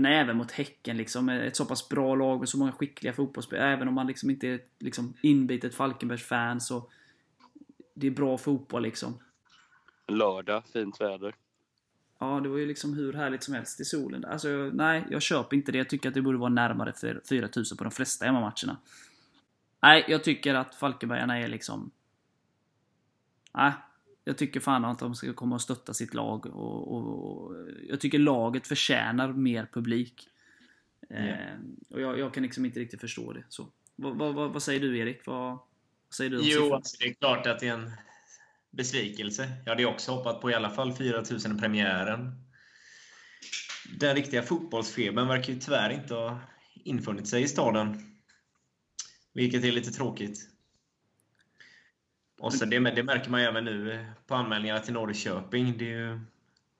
Men även mot Häcken, liksom, ett så pass bra lag med så många skickliga fotbollsspelare. Även om man liksom inte är liksom inbitet Falkenbergs-fan så... Det är bra fotboll liksom. Lördag, fint väder. Ja, det var ju liksom hur härligt som helst i solen. Alltså, nej, jag köper inte det. Jag tycker att det borde vara närmare 4000 på de flesta hemmamatcherna. Nej, jag tycker att Falkenbergarna är liksom... Nej, jag tycker fan att de ska komma och stötta sitt lag. Och, och, och jag tycker laget förtjänar mer publik. Eh, och jag, jag kan liksom inte riktigt förstå det. Så, vad, vad, vad, säger du Erik? Vad, säger du om Jo, alltså, det är klart att det är en besvikelse. Jag hade också hoppat på i alla fall 4000 i premiären. Den riktiga fotbollsfebern verkar ju tyvärr inte ha infunnit sig i staden. Vilket är lite tråkigt. Och så det, det märker man ju även nu på anmälningarna till Norrköping. Det är ju,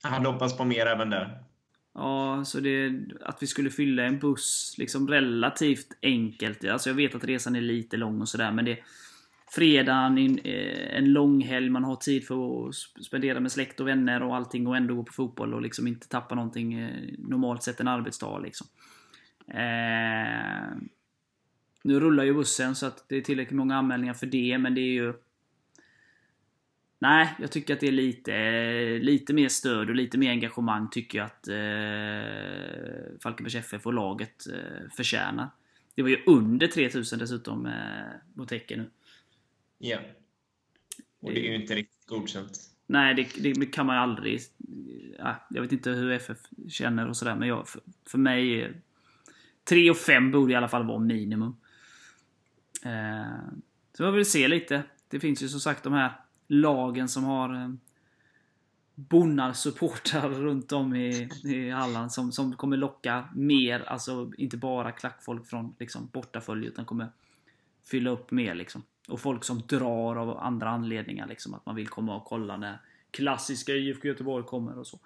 jag hade hoppats på mer även där. Ja, så det, att vi skulle fylla en buss liksom relativt enkelt. Alltså jag vet att resan är lite lång och sådär men det... Fredagen, en, eh, en lång helg, man har tid för att spendera med släkt och vänner och allting och ändå gå på fotboll och liksom inte tappa någonting eh, normalt sett en arbetsdag liksom. Eh, nu rullar ju bussen så att det är tillräckligt många anmälningar för det men det är ju... Nej, jag tycker att det är lite, lite mer stöd och lite mer engagemang tycker jag att eh, Falkenbergs FF och laget eh, förtjänar. Det var ju under 3000 dessutom eh, mot Häcken nu. Ja. Och det är ju inte riktigt godkänt. Nej, det, det kan man ju aldrig... Ja, jag vet inte hur FF känner och sådär, men jag, för, för mig... är 3 och 5 borde i alla fall vara minimum. Eh, så jag vill se lite. Det finns ju som sagt de här lagen som har eh, Bonnar-supportrar runt om i, i Halland som, som kommer locka mer, alltså inte bara klackfolk från liksom, bortafölj utan kommer fylla upp mer liksom. Och folk som drar av andra anledningar liksom, att man vill komma och kolla när klassiska IFK Göteborg kommer och så.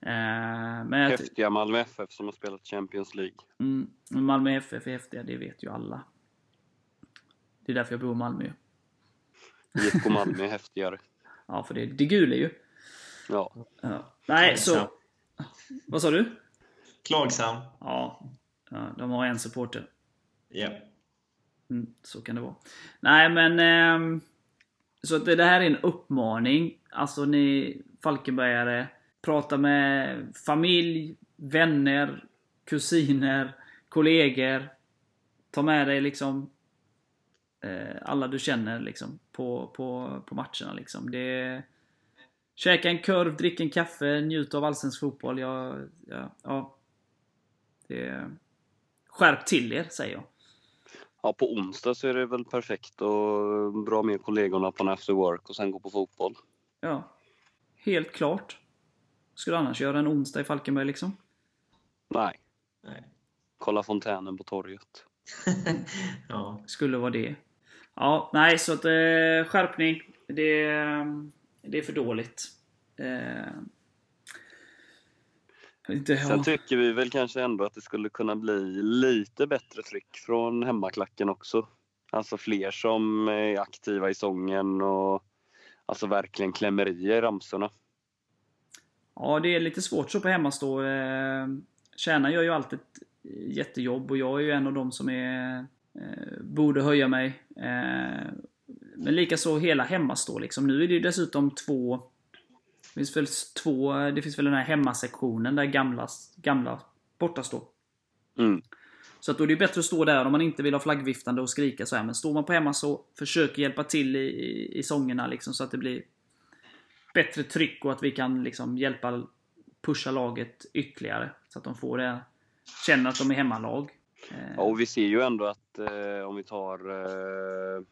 Eh, men Häftiga Malmö FF som har spelat Champions League. mm, Malmö FF är häftiga, det vet ju alla. Det är därför jag bor i Malmö. IFK Malmö är häftigare. Ja, för det, det gula ju. Ja. Ja. Nej, så... Vad sa du? Klagsam. Ja, ja de har en supporter. Ja. Mm, så kan det vara. Nej, men... ehm, så att det, här är en uppmaning. Alltså ni Falkenbergare. Prata med familj, vänner, kusiner, kollegor. Ta med dig liksom alla du känner liksom på, på, på matcherna liksom. Det, käka en korv, drick en kaffe, njut av allsvensk fotboll. Ja, ja, ja. Det, skärp till er, säger jag. ja, på onsdag så är det väl perfekt att dra med kollegorna på en after work och sen gå på fotboll. Ja. Helt klart. Skulle du annars göra en onsdag i Falkenberg liksom? Nej, Nej. Kolla fontänen på torget. ja. Skulle vara det. Ja, nej, så att eh, skärpning. Det, det är för dåligt. Eh, inte, Sen ja. tycker vi väl kanske ändå att det skulle kunna bli lite bättre tryck från hemmaklacken också. Alltså fler som är aktiva i sången och alltså verkligen klämmer i ramsorna. Ja, det är lite svårt så på hemmastå. Eh, Kärnan gör ju alltid ett jättejobb och jag är ju en av dem som är, eh, borde höja mig. Eh, men likaså hela hemmastå liksom. Nu är det ju dessutom två... Det finns väl två... Det finns väl den här hemmasektionen där gamla, gamla borta står. Mm. Så att då är det bättre att stå där om man inte vill ha flaggviftande och skrika så här. Men står man på hemma så försök hjälpa till i, i, i sångerna liksom så att det blir bättre tryck och att vi kan liksom hjälpa pusha laget ytterligare. Så att de får det, känner att de är hemmalag. Eh, Ja, och vi ser ju ändå att eh, om vi tar eh,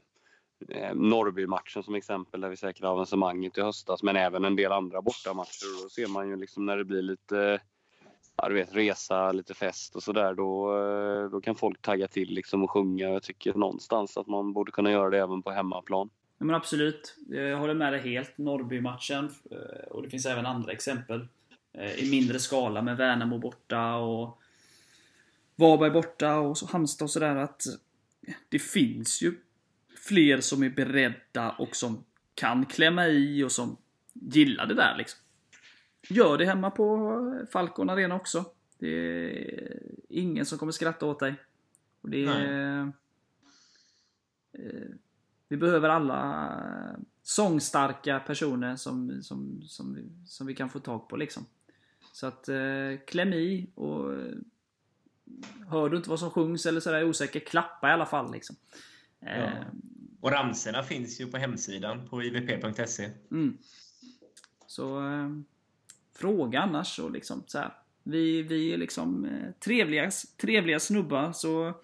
eh, Norrby-matchen som exempel där vi säkrade avancemanget i höstas men även en del andra bortamatcher. Då ser man ju liksom när det blir lite ja, du vet, resa, lite fest och sådär då, eh, då kan folk tagga till liksom och sjunga. Jag tycker någonstans att man borde kunna göra det även på hemmaplan. Ja, men absolut. Jag håller med dig helt. Norrby-matchen. Och det finns även andra exempel. I mindre skala med Värnamo borta och Varberg borta och så Halmstad och sådär. Att det finns ju fler som är beredda och som kan klämma i och som gillar det där liksom. Gör det hemma på Falcon Arena också. Det är ingen som kommer skratta åt dig. Och det är... Eh, vi behöver alla sångstarka personer som, som, som, vi, som vi kan få tag på liksom. Så att eh, kläm i och hör du inte vad som sjungs eller sådär osäker, klappa i alla fall liksom. Eh, Ja. Och ramserna finns ju på hemsidan på ivp.se. mm. Så eh, fråga annars och liksom så här. Vi, vi är liksom eh, trevliga, trevliga snubbar så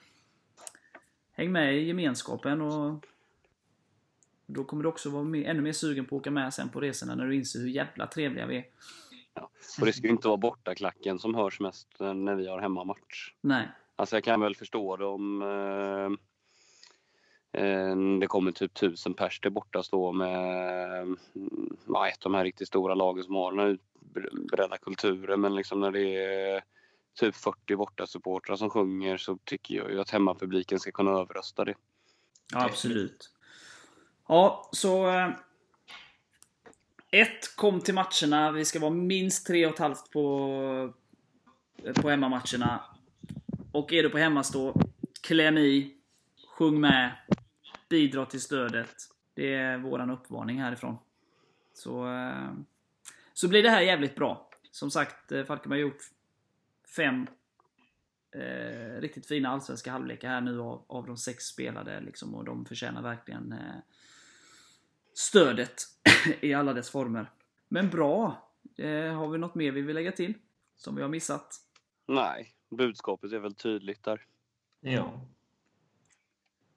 häng med i gemenskapen och då kommer du också vara mer, ännu mer sugen på att åka med sen på resorna när du inser hur jävla trevliga vi är. Och det ska ju inte vara bortaklacken som hörs mest eh, när vi har hemmamatch. Nej. Alltså jag kan väl förstå det om eh, eh, det kommer typ tusen pers till borta stå med mm, ja, ett av de här riktigt stora lagen som har den här utbredda kulturen. Men liksom när det är typ 40 borta supportrar som sjunger så tycker jag ju att hemmapubliken ska kunna överrösta det. Ja, absolut. Ja, så eh, Ett, kom till matcherna. Vi ska vara minst tre och ett halvt på, på hemmamatcherna. Och är du på hemmastå, kläm i, sjung med, bidra till stödet. Det är våran uppvarning härifrån. Så, eh, så blir det här jävligt bra. Som sagt, eh, Falkenberg har gjort fem eh, riktigt fina allsvenska halvlekar här nu av, av de sex spelade. Liksom, och de förtjänar verkligen eh, stödet i alla dess former. Men bra! Eh, har vi något mer vi vill lägga till? Som vi har missat? Nej, budskapet är väl tydligt där. Ja.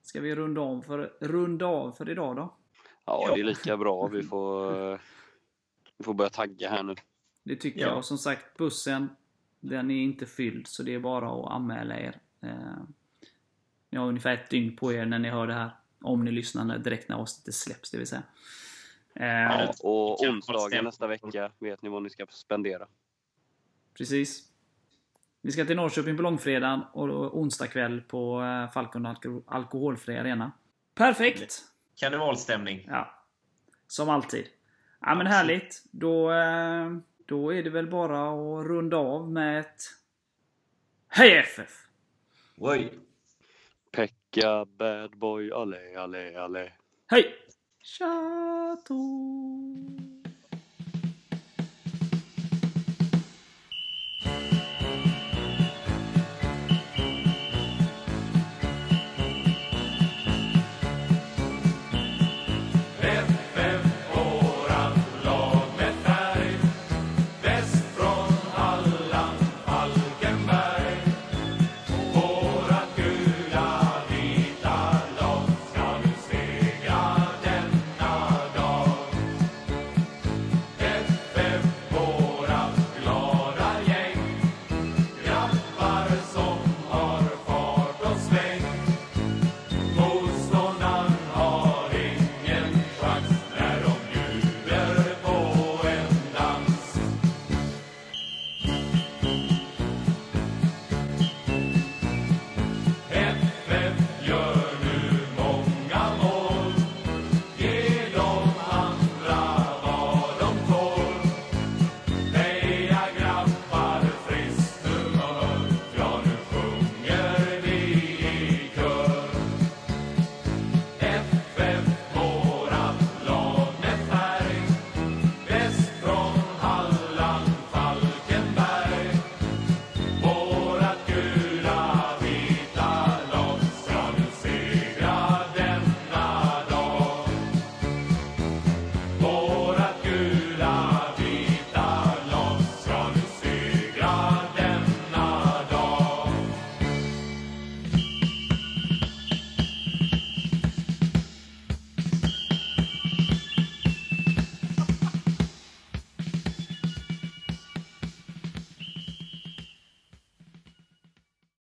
Ska vi runda av för, runda av för idag då? Ja, Ja. det är lika bra. Vi får, eh, vi får börja tagga här nu. Det tycker Ja. jag. Och som sagt, bussen, den är inte fylld. Så det är bara att anmäla er. Eh, ni har ungefär ett dygn på er när ni hör det här. Om ni lyssnar direkt när avsnittet släpps, det vill säga. Eh, Ja, och Kan onsdagen nästa vecka vet ni vad ni ska spendera. Precis. Vi ska till Norrköping på långfredagen och onsdag kväll på eh, Falcon Alko Alkoholfri Arena. Perfekt! Karnevalstämning. Ja. Som alltid. Ja men härligt. Då, eh, då är det väl bara att runda av med ett Hej FF! Oj. Pekka, bad boy, alle, alle, alle. Hej! Chateau!